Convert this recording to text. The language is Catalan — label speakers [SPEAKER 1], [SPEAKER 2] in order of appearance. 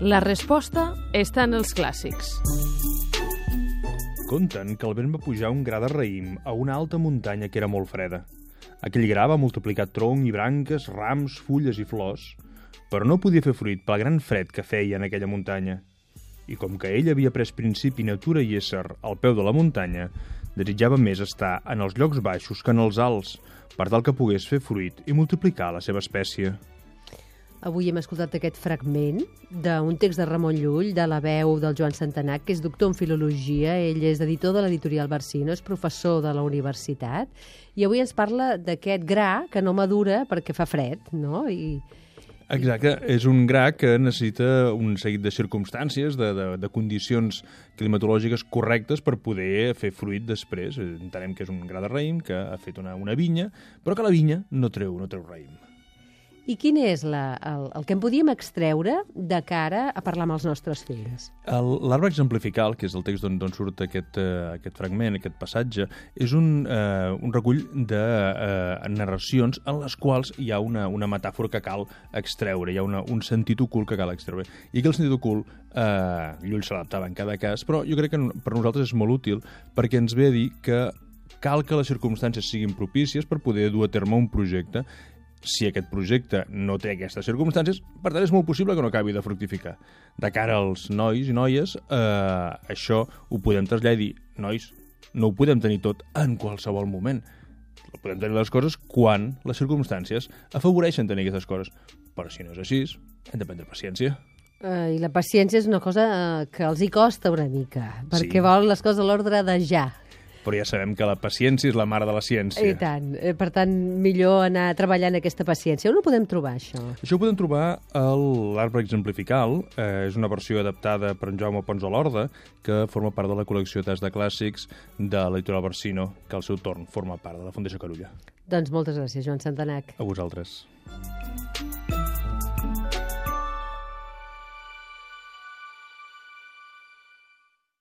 [SPEAKER 1] La resposta està en els clàssics.
[SPEAKER 2] Conten que el vent va pujar un gra de raïm a una alta muntanya que era molt freda. Aquell gra va multiplicar tronc i branques, rams, fulles i flors, però no podia fer fruit pel gran fred que feia en aquella muntanya. I com que ell havia pres principi, natura i ésser al peu de la muntanya, desitjava més estar en els llocs baixos que en els alts, per tal que pogués fer fruit i multiplicar la seva espècie.
[SPEAKER 3] Avui hem escoltat aquest fragment d'un text de Ramon Llull, de la veu del Joan Santanac, que és doctor en filologia, ell és editor de l'editorial Barsino, és professor de la universitat, i avui ens parla d'aquest gra que no madura perquè fa fred, no? I,
[SPEAKER 2] Exacte, és un gra que necessita un seguit de circumstàncies, de, de, de condicions climatològiques correctes per poder fer fruit després. Entenem que és un gra de raïm que ha fet una, una vinya, però que la vinya no treu, no treu raïm.
[SPEAKER 3] I quin és la, el, el que en podíem extreure de cara a parlar amb els nostres fills?
[SPEAKER 2] L'arbre exemplifical, que és el text d'on d'on surt aquest, uh, aquest fragment, aquest passatge, és un, uh, un recull de uh, narracions en les quals hi ha una, una metàfora que cal extreure, hi ha una, un sentit ocult que cal extreure. I que el sentit ocult, uh, Llull s'adaptava en cada cas, però jo crec que per nosaltres és molt útil perquè ens ve a dir que cal que les circumstàncies siguin propícies per poder dur a terme un projecte si aquest projecte no té aquestes circumstàncies, per tant és molt possible que no acabi de fructificar. De cara als nois i noies, eh, això ho podem traslladar i dir, nois, no ho podem tenir tot en qualsevol moment. Podem tenir les coses quan les circumstàncies afavoreixen tenir aquestes coses. Però si no és així, hem de prendre paciència.
[SPEAKER 3] Uh, I la paciència és una cosa uh, que els hi costa una mica, perquè
[SPEAKER 2] Sí.
[SPEAKER 3] volen les coses a l'ordre de ja.
[SPEAKER 2] Però ja sabem que la paciència és la mare de la ciència.
[SPEAKER 3] I tant. Eh, Per tant, millor anar treballant aquesta paciència. On ho podem trobar, això?
[SPEAKER 2] Això ho podem trobar a l'Arbre Exemplifical, eh, és una versió adaptada per en Jaume Pons de l'Orda, que forma part de la col·lecció Tast de Clàssics de l'editorial Barsino, que al seu torn forma part de la Fundació Carulla.
[SPEAKER 3] Doncs moltes gràcies, Joan Santanac.
[SPEAKER 2] A vosaltres.